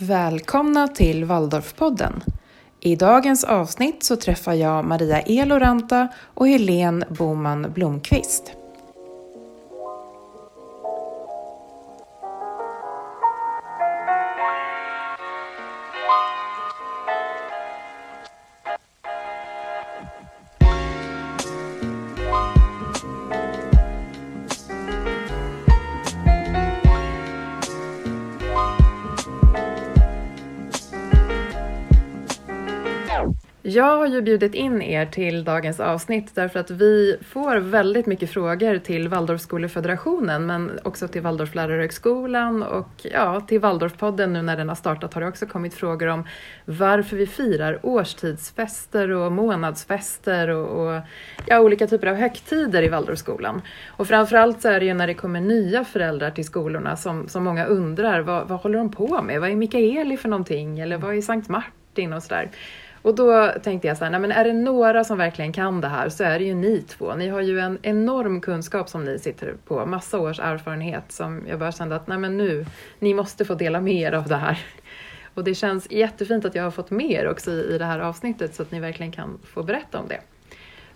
Välkomna till Waldorfpodden. I dagens avsnitt så träffar jag Maria Eloranta och Helene Boman Blomqvist. Jag har ju bjudit in er till dagens avsnitt därför att vi får väldigt mycket frågor till Waldorfskolefederationen men också till Waldorflärarhögskolan och ja, till Waldorfpodden nu när den har startat har det också kommit frågor om varför vi firar årstidsfester och månadsfester och, och ja, olika typer av högtider i Waldorfskolan. Och framförallt så är det ju när det kommer nya föräldrar till skolorna som, som många undrar vad, vad håller de på med? Vad är Mikaeli för någonting? Eller vad är Sankt Martin och sådär. Och då tänkte jag så här, nej men är det några som verkligen kan det här så är det ju ni två. Ni har ju en enorm kunskap som ni sitter på, massa års erfarenhet som jag bara kände att nej men nu, ni måste få dela med er av det här. Och det känns jättefint att jag har fått med er också i det här avsnittet så att ni verkligen kan få berätta om det.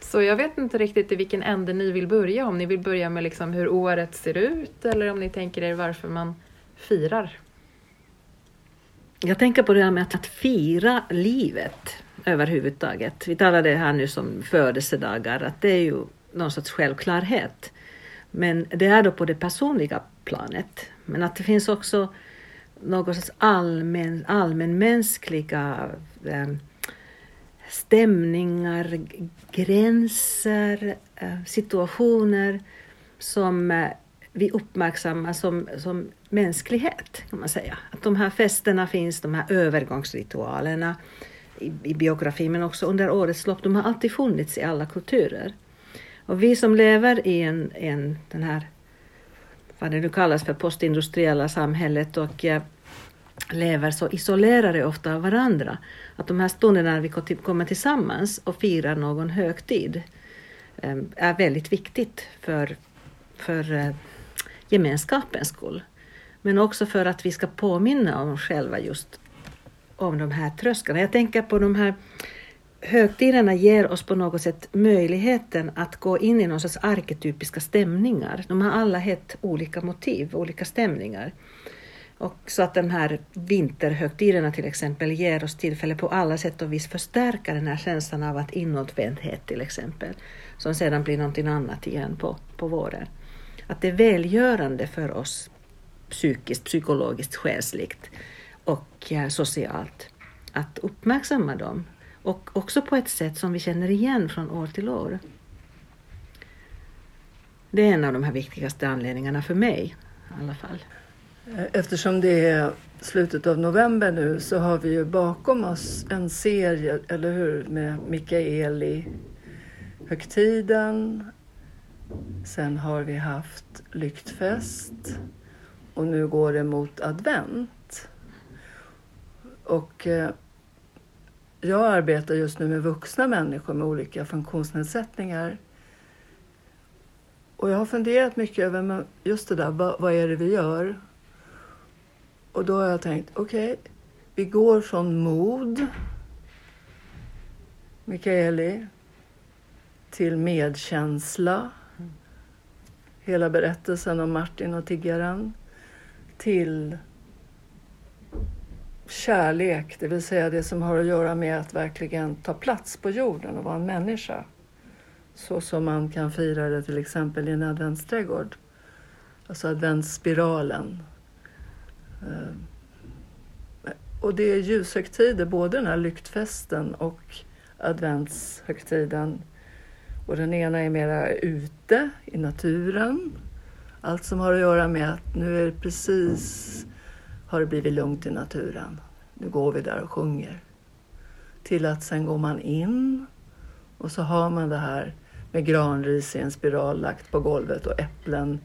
Så jag vet inte riktigt i vilken ände ni vill börja, om ni vill börja med liksom hur året ser ut eller om ni tänker er varför man firar. Jag tänker på det här med att, att fira livet överhuvudtaget. Vi talade här nu om födelsedagar, att det är ju någon sorts självklarhet. Men det är då på det personliga planet. Men att det finns också någon sorts allmän, allmänmänskliga eh, stämningar, gränser, eh, situationer som eh, vi uppmärksammar som, som mänsklighet, kan man säga. Att de här festerna finns, de här övergångsritualerna i, i biografin, men också under årets lopp, de har alltid funnits i alla kulturer. Och vi som lever i en, en den här, vad det nu kallas för, postindustriella samhället och eh, lever så isolerade ofta av varandra, att de här stunderna när vi kommer tillsammans och firar någon högtid eh, är väldigt viktigt för, för eh, gemenskapens skull. Men också för att vi ska påminna om oss själva just om de här trösklarna. Jag tänker på de här högtiderna ger oss på något sätt möjligheten att gå in i någon sorts arketypiska stämningar. De har alla helt olika motiv, olika stämningar. Och så att de här vinterhögtiderna till exempel ger oss tillfälle på alla sätt och vis förstärka den här känslan av att inåtvändhet till exempel, som sedan blir någonting annat igen på, på våren. Att det är välgörande för oss psykiskt, psykologiskt, själsligt och eh, socialt att uppmärksamma dem och också på ett sätt som vi känner igen från år till år. Det är en av de här viktigaste anledningarna för mig i alla fall. Eh, eftersom det är slutet av november nu så har vi ju bakom oss en serie, eller hur, med Mikaeli högtiden. Sen har vi haft lyktfest och nu går det mot advent. Och eh, jag arbetar just nu med vuxna människor med olika funktionsnedsättningar. Och jag har funderat mycket över just det där, vad, vad är det vi gör? Och då har jag tänkt, okej, okay, vi går från mod, Mikaeli, till medkänsla, hela berättelsen om Martin och tiggaren, till kärlek, det vill säga det som har att göra med att verkligen ta plats på jorden och vara en människa. Så som man kan fira det till exempel i en adventsträdgård. Alltså adventsspiralen. Eh, och det är ljushögtider, både den här lyktfesten och adventshögtiden. Och den ena är mera ute i naturen. Allt som har att göra med att nu är det precis har det blivit lugnt i naturen. Nu går vi där och sjunger. Till att sen går man in och så har man det här med granris i en spiral lagt på golvet och äpplen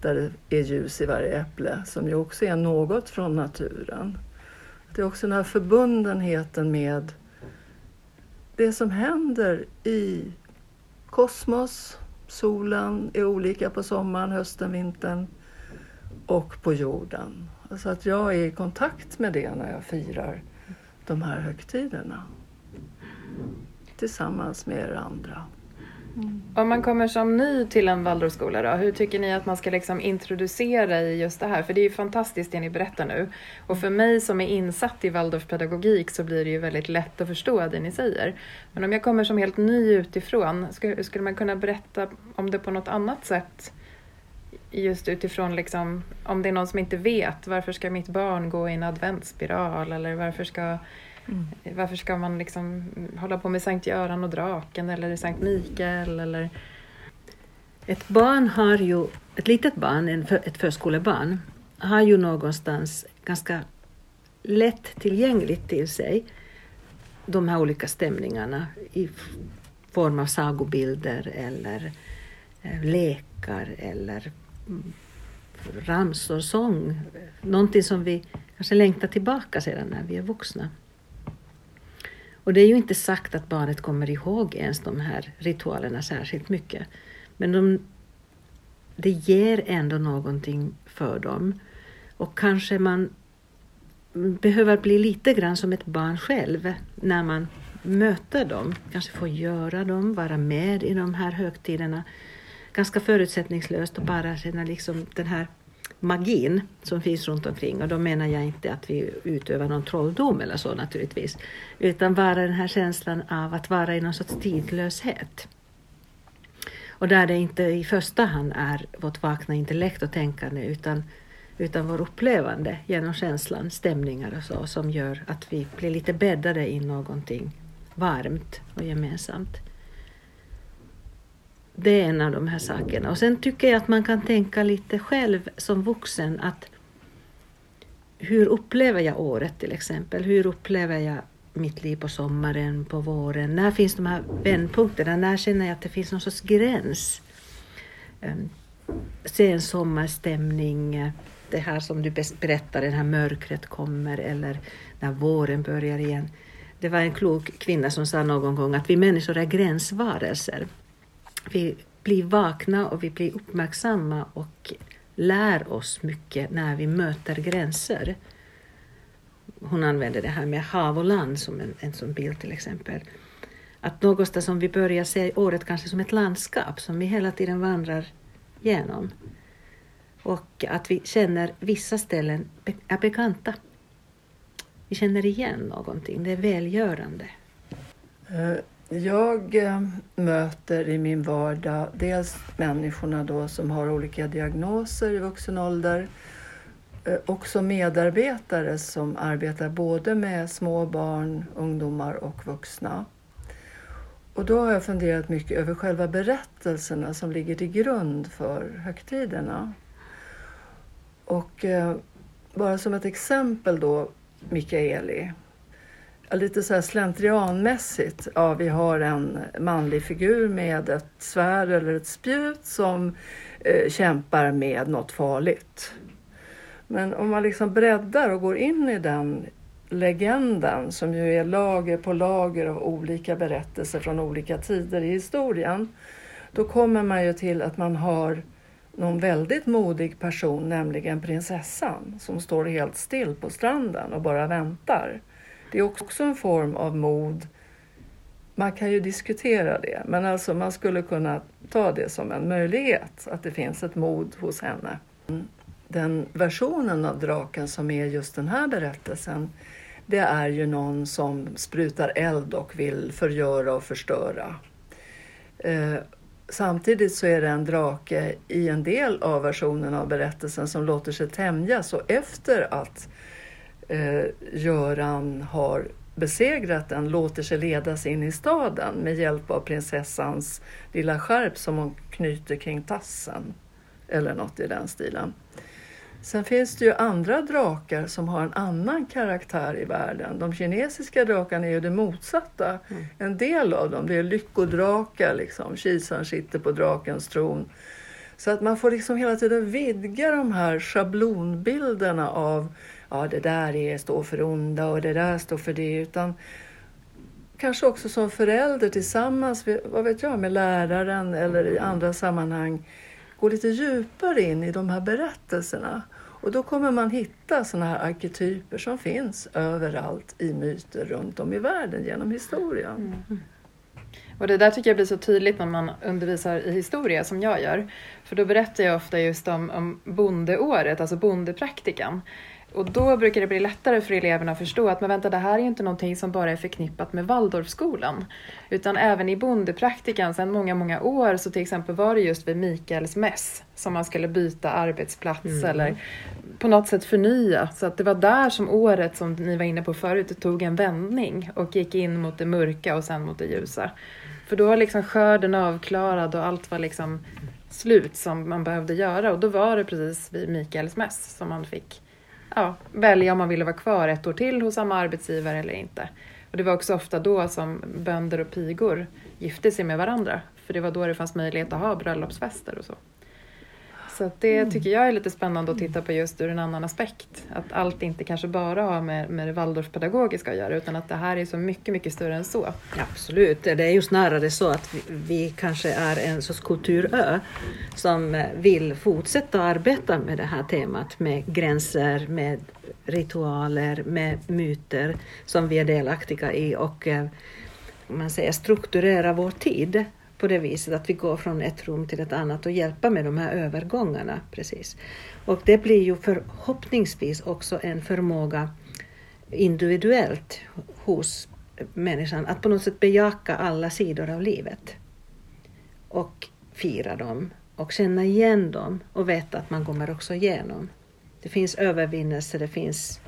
där det är ljus i varje äpple som ju också är något från naturen. Det är också den här förbundenheten med det som händer i kosmos. Solen är olika på sommaren, hösten, vintern och på jorden. Så att jag är i kontakt med det när jag firar de här högtiderna. Tillsammans med er andra. Mm. Om man kommer som ny till en Waldorfskola då, hur tycker ni att man ska liksom introducera i just det här? För det är ju fantastiskt det ni berättar nu. Och för mig som är insatt i Waldorfpedagogik så blir det ju väldigt lätt att förstå det ni säger. Men om jag kommer som helt ny utifrån, skulle man kunna berätta om det på något annat sätt? Just utifrån liksom, om det är någon som inte vet, varför ska mitt barn gå i en adventsspiral? Eller varför ska Mm. Varför ska man liksom hålla på med Sankt Göran och draken eller Sankt Mikael? Eller... Ett barn har ju, ett litet barn, ett förskolebarn, har ju någonstans ganska lätt tillgängligt till sig de här olika stämningarna i form av sagobilder eller eh, lekar eller mm, ramsor, sång. Någonting som vi kanske längtar tillbaka sedan när vi är vuxna. Och det är ju inte sagt att barnet kommer ihåg ens de här ritualerna särskilt mycket. Men de, det ger ändå någonting för dem. Och kanske man behöver bli lite grann som ett barn själv när man möter dem. Kanske få göra dem, vara med i de här högtiderna. Ganska förutsättningslöst och bara känna liksom den här magin som finns runt omkring och då menar jag inte att vi utövar någon trolldom eller så naturligtvis, utan bara den här känslan av att vara i någon sorts tidlöshet. Och där det inte i första hand är vårt vakna intellekt och tänkande utan, utan vår upplevande genom känslan, stämningar och så som gör att vi blir lite bäddade i någonting varmt och gemensamt. Det är en av de här sakerna. Och sen tycker jag att man kan tänka lite själv som vuxen att hur upplever jag året till exempel? Hur upplever jag mitt liv på sommaren, på våren? När finns de här vändpunkterna? När känner jag att det finns någon sorts gräns? Ehm, um, se en sommarstämning, det här som du berättar, det här mörkret kommer eller när våren börjar igen. Det var en klok kvinna som sa någon gång att vi människor är gränsvarelser vi blir vakna och vi blir uppmärksamma och lär oss mycket när vi möter gränser. Hon använder det här med hav och land som en, en sån bild till exempel. Att någonstans som vi börjar se året kanske som ett landskap som vi hela tiden vandrar genom. Och att vi känner vissa ställen är bekanta. Vi känner igen någonting, det är välgörande. Eh, jag eh, möter i min vardag dels människorna då som har olika diagnoser i vuxen ålder. Eh, också medarbetare som arbetar både med små barn, ungdomar och vuxna. Och då har jag funderat mycket över själva berättelserna som ligger till grund för högtiderna. Och eh, bara som ett exempel då, Mikaeli lite så här slentrianmässigt. Ja, vi har en manlig figur med ett svärd eller ett spjut som eh, kämpar med något farligt. Men om man liksom breddar och går in i den legenden som ju är lager på lager av olika berättelser från olika tider i historien. Då kommer man ju till att man har någon väldigt modig person, nämligen prinsessan som står helt still på stranden och bara väntar. Det är också en form av mod. Man kan ju diskutera det, men alltså man skulle kunna ta det som en möjlighet, att det finns ett mod hos henne. Den versionen av draken som är just den här berättelsen, det är ju någon som sprutar eld och vill förgöra och förstöra. Eh, samtidigt så är det en drake i en del av versionen av berättelsen som låter sig tämjas och efter att eh, Göran har besegrat den låter sig ledas in i staden med hjälp av prinsessans lilla skärp som hon knyter kring tassen. Eller något i den stilen. Sen finns det ju andra drakar som har en annan karaktär i världen. De kinesiska drakarna är ju det motsatta. Mm. En del av dem, det är lyckodrakar, liksom. kejsaren sitter på drakens tron. Så att man får liksom hela tiden vidga de här schablonbilderna av ja, det där är, står för onda och det där står för det. Utan kanske också som förälder tillsammans vad vet jag, med läraren eller i andra sammanhang gå lite djupare in i de här berättelserna Och då kommer man hitta sådana här arketyper som finns överallt i myter runt om i världen genom historien. Mm. Och det där tycker jag blir så tydligt när man undervisar i historia som jag gör. För då berättar jag ofta just om, om bondeåret, alltså bondepraktikan. Och då brukar det bli lättare för eleverna att förstå att men vänta, det här är inte någonting som bara är förknippat med Waldorfskolan. Utan även i bondepraktikan sedan många, många år så till exempel var det just vid Mikaels mäss som man skulle byta arbetsplats mm. eller på något sätt förnya. Så att det var där som året, som ni var inne på förut, tog en vändning och gick in mot det mörka och sen mot det ljusa. För då var liksom skörden avklarad och allt var liksom slut som man behövde göra och då var det precis vid Mikaels mäss som man fick ja, välja om man ville vara kvar ett år till hos samma arbetsgivare eller inte. Och det var också ofta då som bönder och pigor gifte sig med varandra. För det var då det fanns möjlighet att ha bröllopsfester och så. Så det mm. tycker jag är lite spännande att titta på just ur en annan aspekt. Att allt inte kanske bara har med, med det Waldorfpedagogiska att göra utan att det här är så mycket, mycket större än så. Absolut, det är ju snarare så att vi, vi kanske är en sorts kulturö som vill fortsätta arbeta med det här temat med gränser, med ritualer, med myter som vi är delaktiga i och eh, man säger strukturera vår tid på det viset att vi går från ett rum till ett annat och hjälpa med de här övergångarna. Precis. Och det blir ju förhoppningsvis också en förmåga individuellt hos människan att på något sätt bejaka alla sidor av livet och fira dem och känna igen dem och veta att man kommer också igenom. Det finns övervinnelse, det finns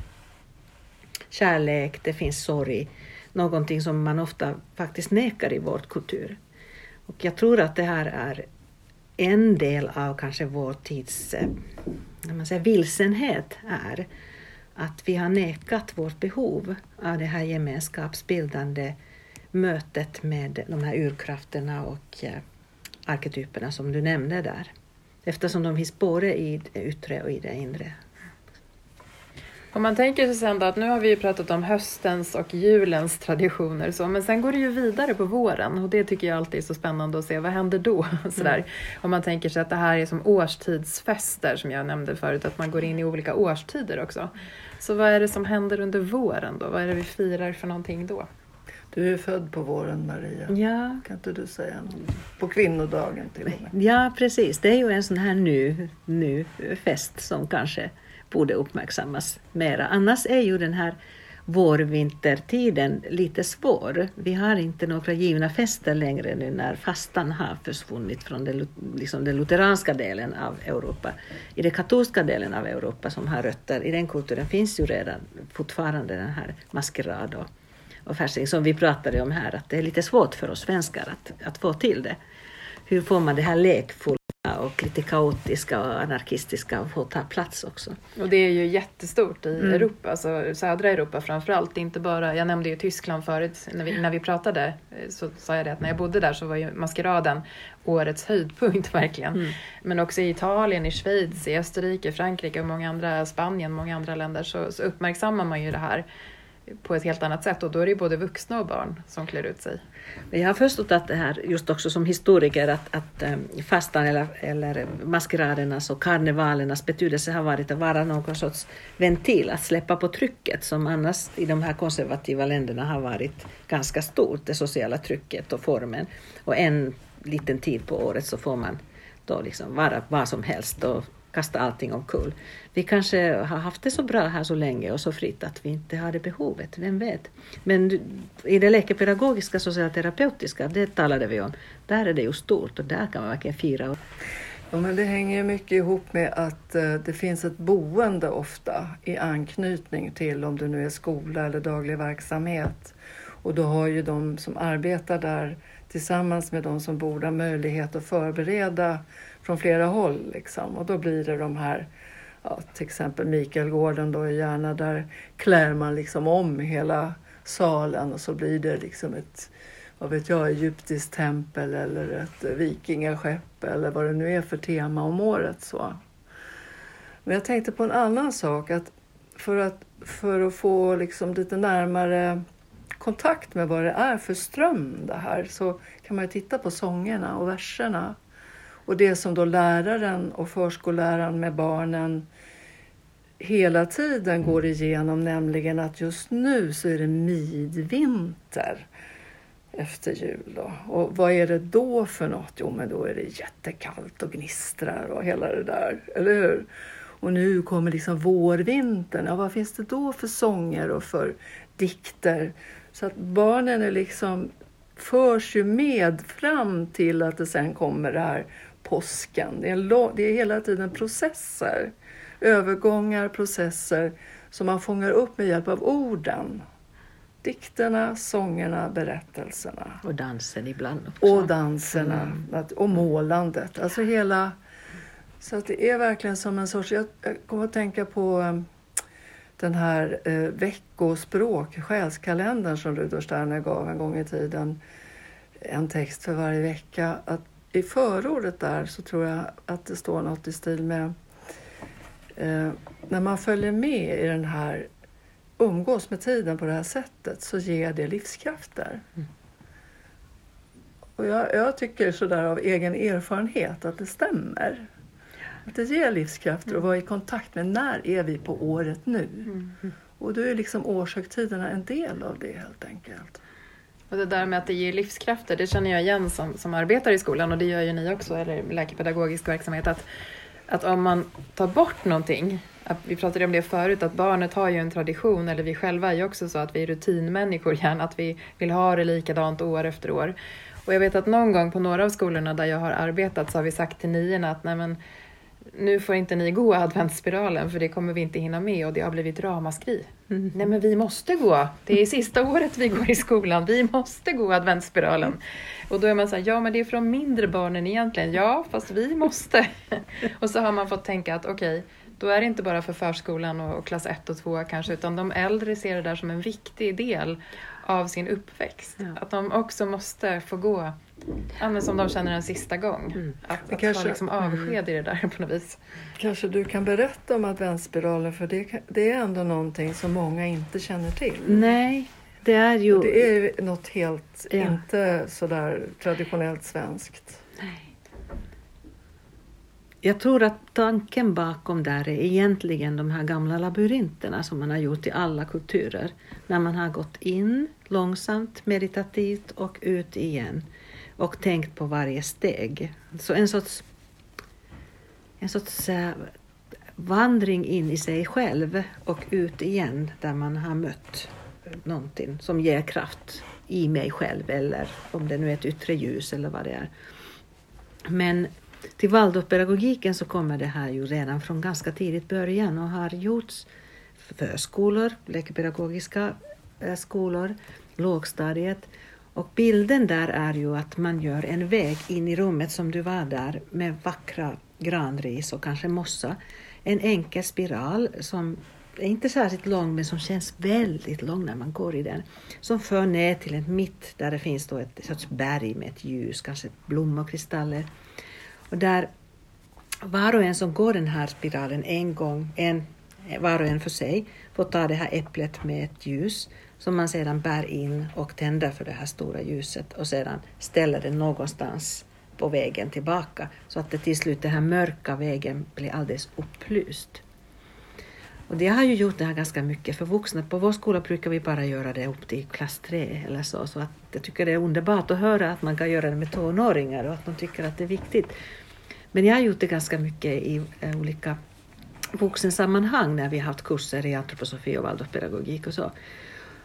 kärlek, det finns sorg, någonting som man ofta faktiskt nekar i vår kultur. Och jag tror att det här är en del av kanske vår tids eh, när man säger, vilsenhet är att vi har nekat vårt behov av det här gemenskapsbildande mötet med de här urkrafterna och eh, arketyperna som du nämnde där. Eftersom de finns både i det yttre och i det inre. Om man tänker sig sen då att nu har vi ju pratat om höstens och julens traditioner så, men sen går det ju vidare på våren och det tycker jag alltid är så spännande att se. Vad händer då? Sådär. Mm. Om man tänker sig att det här är som årstidsfester som jag nämnde förut, att man går in i olika årstider också. Så vad är det som händer under våren då? Vad är det vi firar för någonting då? Du är född på våren Maria. Ja. Kan inte du säga något? På kvinnodagen till och med. Ja precis, det är ju en sån här nu, nu fest som kanske borde uppmärksammas mera. Annars är ju den här vårvintertiden lite svår. Vi har inte några givna fester längre nu när fastan har försvunnit från den, liksom den lutheranska delen av Europa. I den katolska delen av Europa som har rötter i den kulturen finns ju redan fortfarande den här maskerad och, och färsing som vi pratade om här, att det är lite svårt för oss svenskar att, att få till det. Hur får man det här lekfulla och lite kaotiska och anarkistiska och få ta plats också. Och det är ju jättestort i mm. Europa, alltså södra Europa framförallt. Inte bara, jag nämnde ju Tyskland förut när vi, när vi pratade eh, så sa jag det att när jag bodde där så var ju maskeraden årets höjdpunkt verkligen. Mm. Men också i Italien, i Schweiz, i Österrike, Frankrike och många andra, Spanien, många andra länder så, så uppmärksammar man ju det här på ett helt annat sätt och då är det ju både vuxna och barn som klär ut sig. Jag har förstått att det här, just också som historiker, att, att eh, fastan eller, eller maskeradernas och karnevalernas betydelse har varit att vara någon sorts ventil, att släppa på trycket som annars i de här konservativa länderna har varit ganska stort, det sociala trycket och formen. Och en liten tid på året så får man då liksom vara vad som helst och kasta allting omkull. Vi kanske har haft det så bra här så länge och så fritt att vi inte har det behovet, vem vet. Men i det läkepedagogiska socialterapeutiska, det talade vi om, där är det ju stort och där kan man verkligen fira. Ja, men det hänger ju mycket ihop med att eh, det finns ett boende ofta i anknytning till om det nu är skola eller daglig verksamhet. Och då har ju de som arbetar där tillsammans med de som bor där möjlighet att förbereda från flera håll. Liksom. Och då blir det de här, ja, till exempel Mikaelgården då i Järna, där klär man liksom om hela salen och så blir det liksom ett vad vet jag, egyptiskt tempel eller ett vikingaskepp eller vad det nu är för tema om året. Så. Men jag tänkte på en annan sak. att För att, för att få liksom lite närmare kontakt med vad det är för ström det här så kan man titta på sångerna och verserna. Och det som då läraren och förskolläraren med barnen hela tiden går igenom, nämligen att just nu så är det midvinter efter jul. Då. Och vad är det då för något? Jo, men då är det jättekallt och gnistrar och hela det där, eller hur? Och nu kommer liksom vårvintern. Ja, vad finns det då för sånger och för dikter? Så att barnen är liksom förs ju med fram till att det sen kommer det här påsken. Det är, det är hela tiden processer, övergångar, processer som man fångar upp med hjälp av orden. Dikterna, sångerna, berättelserna. Och dansen ibland också. Och danserna mm. och målandet. Alltså hela... Så att det är verkligen som en sorts... Jag kommer att tänka på um, den här eh, veckospråk, själskalendern som Rudolf Steiner gav en gång i tiden. En text för varje vecka. Att I förordet där så tror jag att det står något i stil med eh, när man följer med i den här umgås med tiden på det här sättet så ger det livskrafter. Mm. Och jag, jag tycker sådär av egen erfarenhet att det stämmer. Att det ger livskrafter mm. att vara i kontakt med när är vi på året nu. Mm. Och då är liksom årshögtiderna en del av det helt enkelt. Och det där med att det ger livskrafter, det känner jag igen som, som arbetar i skolan och det gör ju ni också, eller läkepedagogisk verksamhet. Att, att om man tar bort någonting vi pratade om det förut, att barnet har ju en tradition, eller vi själva är ju också så att vi är rutinmänniskor gärna, att vi vill ha det likadant år efter år. Och jag vet att någon gång på några av skolorna där jag har arbetat så har vi sagt till niorna att nej men, nu får inte ni gå adventsspiralen för det kommer vi inte hinna med och det har blivit ramaskri. Mm. Nej men vi måste gå, det är sista året vi går i skolan, vi måste gå adventsspiralen. Och då är man så här, ja men det är från mindre barnen egentligen, ja fast vi måste. och så har man fått tänka att okej, okay, då är det inte bara för förskolan och klass 1 och 2 kanske, utan de äldre ser det där som en viktig del av sin uppväxt. Ja. Att de också måste få gå, ja, som de känner en sista gång. Mm. Att, att kanske, ta liksom mm. avsked mm. i det där på något vis. Kanske du kan berätta om adventsspiralen, för det, det är ändå någonting som många inte känner till. Nej, det är ju... Det är något helt, ja. inte sådär traditionellt svenskt. Nej. Jag tror att tanken bakom där är egentligen de här gamla labyrinterna som man har gjort i alla kulturer. När man har gått in långsamt, meditativt och ut igen och tänkt på varje steg. Så en sorts, en sorts eh, vandring in i sig själv och ut igen där man har mött någonting som ger kraft i mig själv eller om det nu är ett yttre ljus eller vad det är. Men till Waldorfpedagogiken så kommer det här ju redan från ganska tidigt början och har gjorts förskolor, läkepedagogiska eh, skolor, lågstadiet. Och bilden där är ju att man gör en väg in i rummet som du var där med vackra granris och kanske mossa. En enkel spiral som är inte särskilt lång men som känns väldigt lång när man går i den. Som för ner till en mitt där det finns då ett sorts berg med ett ljus, kanske blommor Och kristaller där var och en som går den här spiralen en gång, en, var och en för sig, får ta det här äpplet med ett ljus som man sedan bär in och tänder för det här stora ljuset och sedan ställer det någonstans på vägen tillbaka så att det till slut den här mörka vägen blir alldeles upplyst. Och det har ju gjort det här ganska mycket för vuxna. På vår skola brukar vi bara göra det upp till klass 3 eller så. Så att jag tycker det är underbart att höra att man kan göra det med tonåringar och att de tycker att det är viktigt. Men jag har gjort det ganska mycket i eh, olika vuxensammanhang när vi har haft kurser i antroposofi och waldorfpedagogik och så.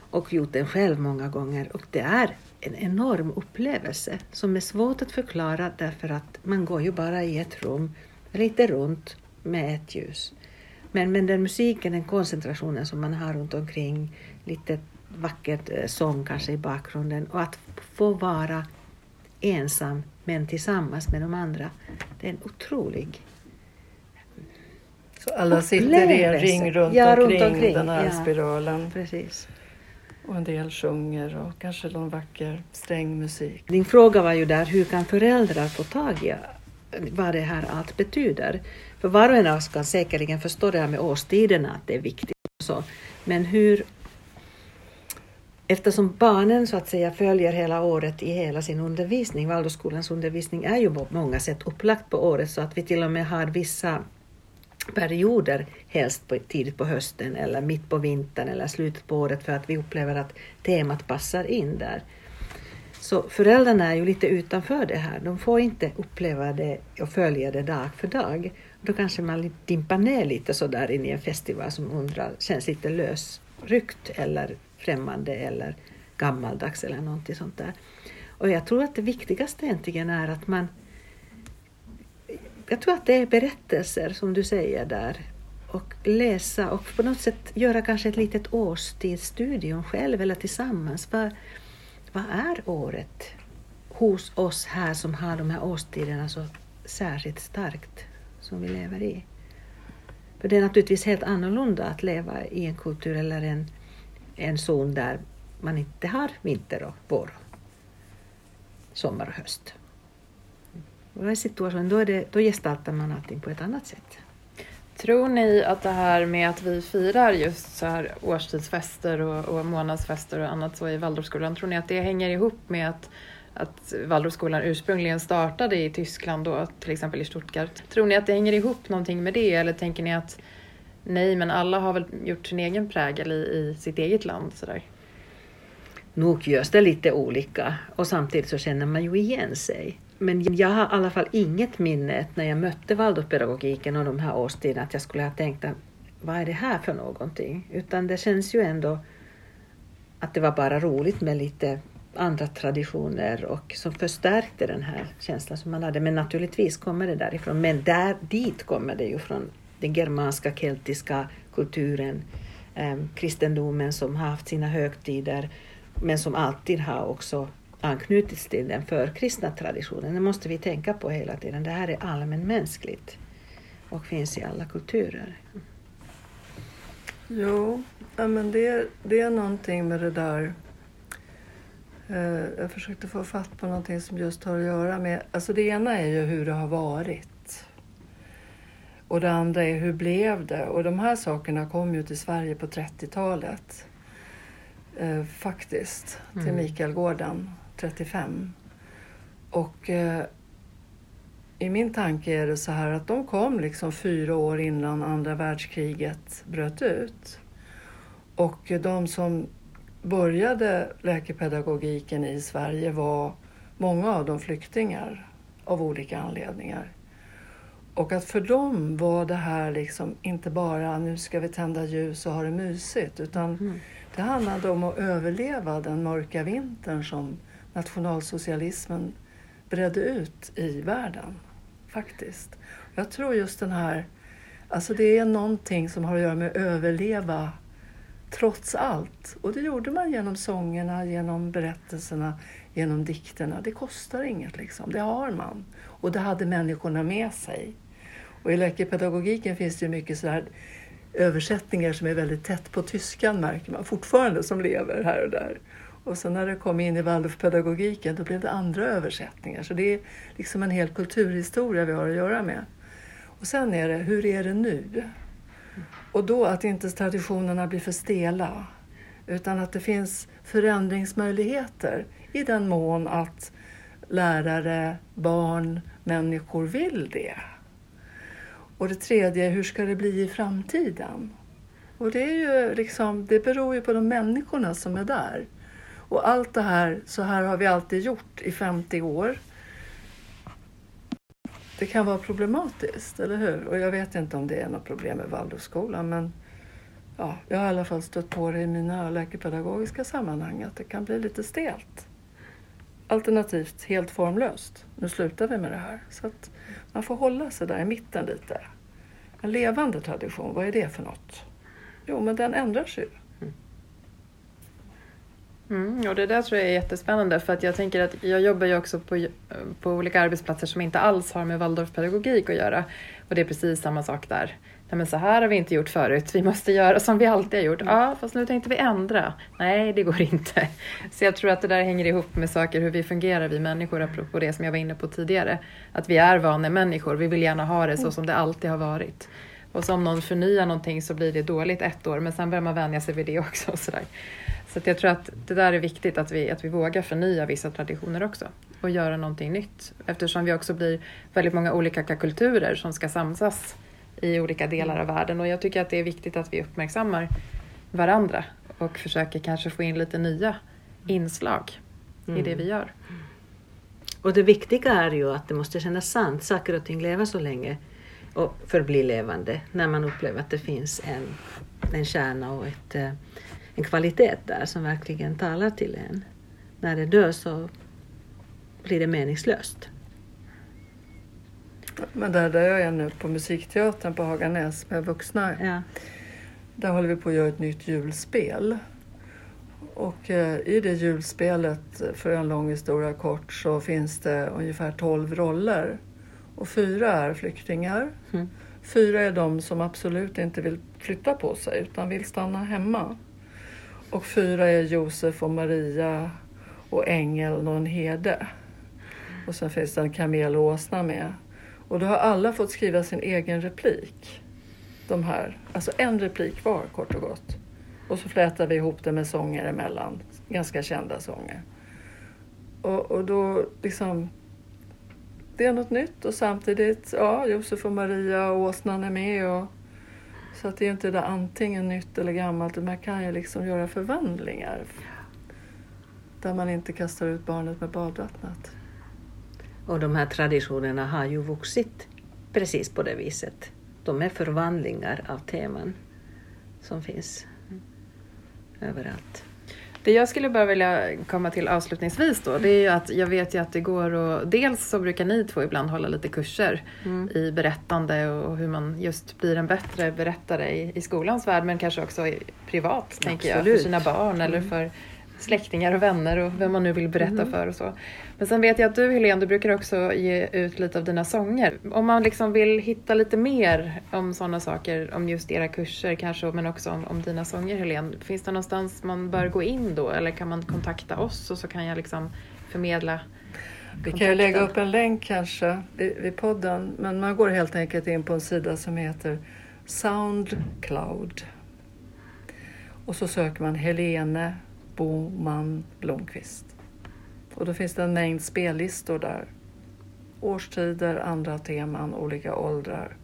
Och gjort den själv många gånger. Och det är en enorm upplevelse som är svårt att förklara därför att man går ju bara i ett rum lite runt med ett ljus. Men, men den musiken, den koncentrationen som man har runt omkring, lite vackert eh, sång kanske i bakgrunden och att få vara ensam men tillsammans med de andra, det är en otrolig Så alla sitter i en ring runt, ja, omkring, runt omkring den här ja, spiralen? Precis. Och en del sjunger och kanske någon vacker strängmusik. Din fråga var ju där, hur kan föräldrar få tag i vad det här allt betyder? För var och en av oss kan säkerligen förstå det här med årstiderna, att det är viktigt. Så. Men hur... Eftersom barnen så att säga följer hela året i hela sin undervisning, Waldorfskolans undervisning är ju på många sätt upplagt på året så att vi till och med har vissa perioder, helst på, tidigt på hösten eller mitt på vintern eller slutet på året för att vi upplever att temat passar in där. Så föräldrarna är ju lite utanför det här. De får inte uppleva det och följa det dag för dag. Då kanske man dimpar ner lite sådär in i en festival som undrar, känns lite lösryckt eller främmande eller gammaldags eller någonting sånt där. Och jag tror att det viktigaste egentligen är att man jag tror att det är berättelser som du säger där och läsa och på något sätt göra kanske ett litet årstidsstudium själv eller tillsammans. Vad, vad är året hos oss här som har de här årstiderna så särskilt starkt som vi lever i? För det är naturligtvis helt annorlunda att leva i en kultur eller en, en zon där man inte har vinter och vår, sommar och höst. Och den situationen, då, är det, då gestaltar man allting på ett annat sätt. Tror ni att det här med att vi firar just så här årstidsfester och, och månadsfester och annat så i Waldorfskolan, tror ni att det hänger ihop med att, att Waldorfskolan ursprungligen startade i Tyskland då, till exempel i Stuttgart? Tror ni att det hänger ihop någonting med det eller tänker ni att nej, men alla har väl gjort sin egen prägel i, i sitt eget land sådär? Nog görs det lite olika och samtidigt så känner man ju igen sig. Men jag har i alla fall inget minne när jag mötte Waldorfpedagogiken och de här årstiderna att jag skulle ha tänkt att vad är det här för någonting? Utan det känns ju ändå att det var bara roligt med lite andra traditioner och som förstärkte den här känslan som man hade. Men naturligtvis kommer det därifrån. Men där, dit kommer det ju från den germanska, keltiska kulturen, eh, kristendomen som har haft sina högtider men som alltid har också anknutits till den förkristna traditionen. Det måste vi tänka på hela tiden. Det här är allmänmänskligt och finns i alla kulturer. Jo, men det, det är någonting med det där. Eh, jag försökte få fatt på någonting som just har att göra med... Alltså det ena är ju hur det har varit. Och det andra är hur blev det? Och de här sakerna kom ju till Sverige på 30-talet. Eh, faktiskt, till mm. Mikaelgården. 35. Och eh, i min tanke är det så här att de kom liksom fyra år innan andra världskriget bröt ut. Och de som började läkepedagogiken i Sverige var många av dem flyktingar av olika anledningar. Och att för dem var det här liksom inte bara nu ska vi tända ljus och ha det mysigt utan mm. det handlade om att överleva den mörka vintern som nationalsocialismen bredde ut i världen. Faktiskt. Jag tror just den här, alltså det är någonting som har att göra med att överleva trots allt. Och det gjorde man genom sångerna, genom berättelserna, genom dikterna. Det kostar inget liksom, det har man. Och det hade människorna med sig. Och i läkepedagogiken finns det ju mycket sådär översättningar som är väldigt tätt på tyskan märker man fortfarande som lever här och där. Och sen när det kom in i Waldorfpedagogiken då blev det andra översättningar. Så det är liksom en hel kulturhistoria vi har att göra med. Och sen är det, hur är det nu? Och då att inte traditionerna blir för stela. Utan att det finns förändringsmöjligheter i den mån att lärare, barn, människor vill det. Och det tredje, hur ska det bli i framtiden? Och det, är ju liksom, det beror ju på de människorna som är där. Och allt det här, så här har vi alltid gjort i 50 år. Det kan vara problematiskt, eller hur? Och jag vet inte om det är något problem med Waldorfskolan, men ja, jag har i alla fall stött på det i mina läkepedagogiska sammanhang, att det kan bli lite stelt. Alternativt helt formlöst. Nu slutar vi med det här. Så att man får hålla sig där i mitten lite. En levande tradition, vad är det för något? Jo, men den ändrar sig mm. mm, och det där tror jag är jättespännande för att jag tänker att jag jobbar ju också på, på olika arbetsplatser som inte alls har med Waldorfpedagogik att göra. Och det är precis samma sak där. Nej men så här har vi inte gjort förut, vi måste göra som vi alltid har gjort. Ja, fast nu tänkte vi ändra. Nej, det går inte. Så jag tror att det där hänger ihop med saker, hur vi fungerar, vi människor, apropå det som jag var inne på tidigare. Att vi är vanemänniskor, vi vill gärna ha det så som det alltid har varit. Och så om någon förnyar någonting så blir det dåligt ett år, men sen börjar man vänja sig vid det också. Och sådär. Så jag tror att det där är viktigt, att vi, att vi vågar förnya vissa traditioner också och göra någonting nytt. Eftersom vi också blir väldigt många olika kulturer som ska samsas i olika delar av världen och jag tycker att det är viktigt att vi uppmärksammar varandra och försöker kanske få in lite nya inslag i det vi gör. Och det viktiga är ju att det måste kännas sant. Saker och ting lever så länge och förblir levande när man upplever att det finns en, en kärna och ett, eh, en kvalitet där som verkligen talar till en. När det dör så blir det meningslöst. Men där, där jag är nu på Musikteatern på Haganäs med vuxna, Ja. där håller vi på att göra ett nytt julspel. Och eh, i det julspelet, för en lång historia kort, så finns det ungefär 12 roller. Och fyra är flyktingar. Mm. Fyra är de som absolut inte vill flytta på sig utan vill stanna hemma. Och fyra är Josef och Maria och ängeln och en herde. Och sen finns det en kamel och åsna med. Och då har alla fått skriva sin egen replik. De här. Alltså en replik var kort och gott. Och så flätar vi ihop det med sånger emellan. Ganska kända sånger. Och, och då liksom... Det är något nytt och samtidigt, ja, Josef och Maria och åsnan är med. Och, så att det är inte det antingen nytt eller gammalt. Man kan ju liksom göra förvandlingar. Där man inte kastar ut barnet med badvattnet. Och de här traditionerna har ju vuxit precis på det viset. De är förvandlingar av teman som finns överallt. Det jag skulle bara vilja komma till avslutningsvis då, det är ju att jag vet ju att det går och dels så brukar ni två ibland hålla lite kurser Mm. i berättande och hur man just blir en bättre berättare i, i skolans värld men kanske också i, privat, tänker jag, för Absolut. sina barn eller för släktingar och vänner och vem man nu vill berätta Mm. för och så. Men sen vet jag att du Helene, du brukar också ge ut lite av dina sånger. Om man liksom vill hitta lite mer om sådana saker, om just era kurser kanske, men också om, om dina sånger Helene. Finns det någonstans man bör gå in då eller kan man kontakta oss och så kan jag liksom förmedla Vi kan ju lägga upp en länk kanske vid podden. Men man går helt enkelt in på en sida som heter Soundcloud. Och så söker man Helene Boman Blomqvist. Och då finns det en mängd spellistor där. Årstider, andra teman, olika åldrar.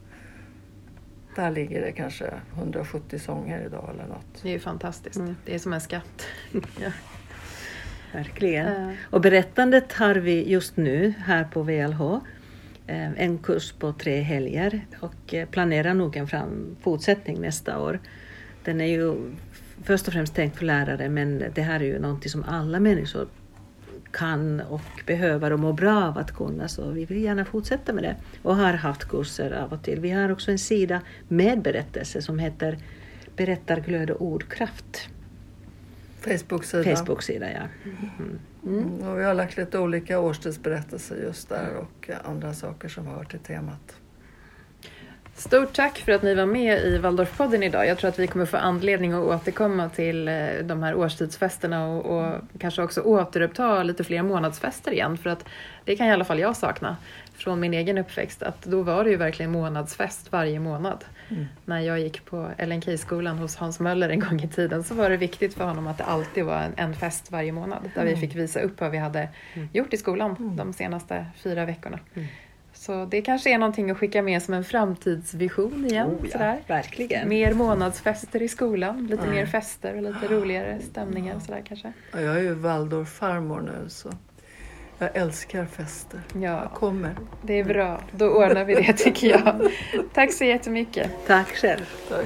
Där ligger det kanske 170 sånger idag eller något. Det är ju fantastiskt. Mm. Det är som en skatt. ja. Verkligen. Och berättandet har vi just nu här på VLH. eh, En kurs på tre helger och eh, planerar nog en fram, fortsättning nästa år. Den är ju först och främst tänkt för lärare men det här är ju någonting som alla människor kan och behöver och mår bra av att kunna så vi vill gärna fortsätta med det och har haft kurser av och till. Vi har också en sida med berättelser som heter Berättarglöd och ordkraft. Facebook-sida. Facebook-sida ja. Mm. Mm, och vi har lagt lite olika årstidsberättelser just där och andra saker som hör till temat. Stort tack för att ni var med i Waldorfpodden idag. Jag tror att vi kommer få anledning att återkomma till eh, de här årstidsfesterna och, och kanske också återuppta lite fler månadsfester igen. För att det kan i alla fall jag sakna från min egen uppväxt. Att då var det ju verkligen månadsfest varje månad. Mm. När jag gick på LNK-skolan hos Hans Möller en gång i tiden så var det viktigt för honom att det alltid var en, en fest varje månad. Där vi fick visa upp vad vi hade gjort i skolan de senaste fyra veckorna. Mm. Så det kanske är någonting att skicka med som en framtidsvision igen. Oh, ja, sådär. verkligen. Mer månadsfester i skolan, lite Ja. mer fester och lite roligare stämningar. Sådär kanske. Jag är ju Waldorf-farmor nu så jag älskar fester. Jag Ja, kommer. det är bra. Då ordnar vi det tycker jag. Tack så jättemycket. Tack själv. Tack.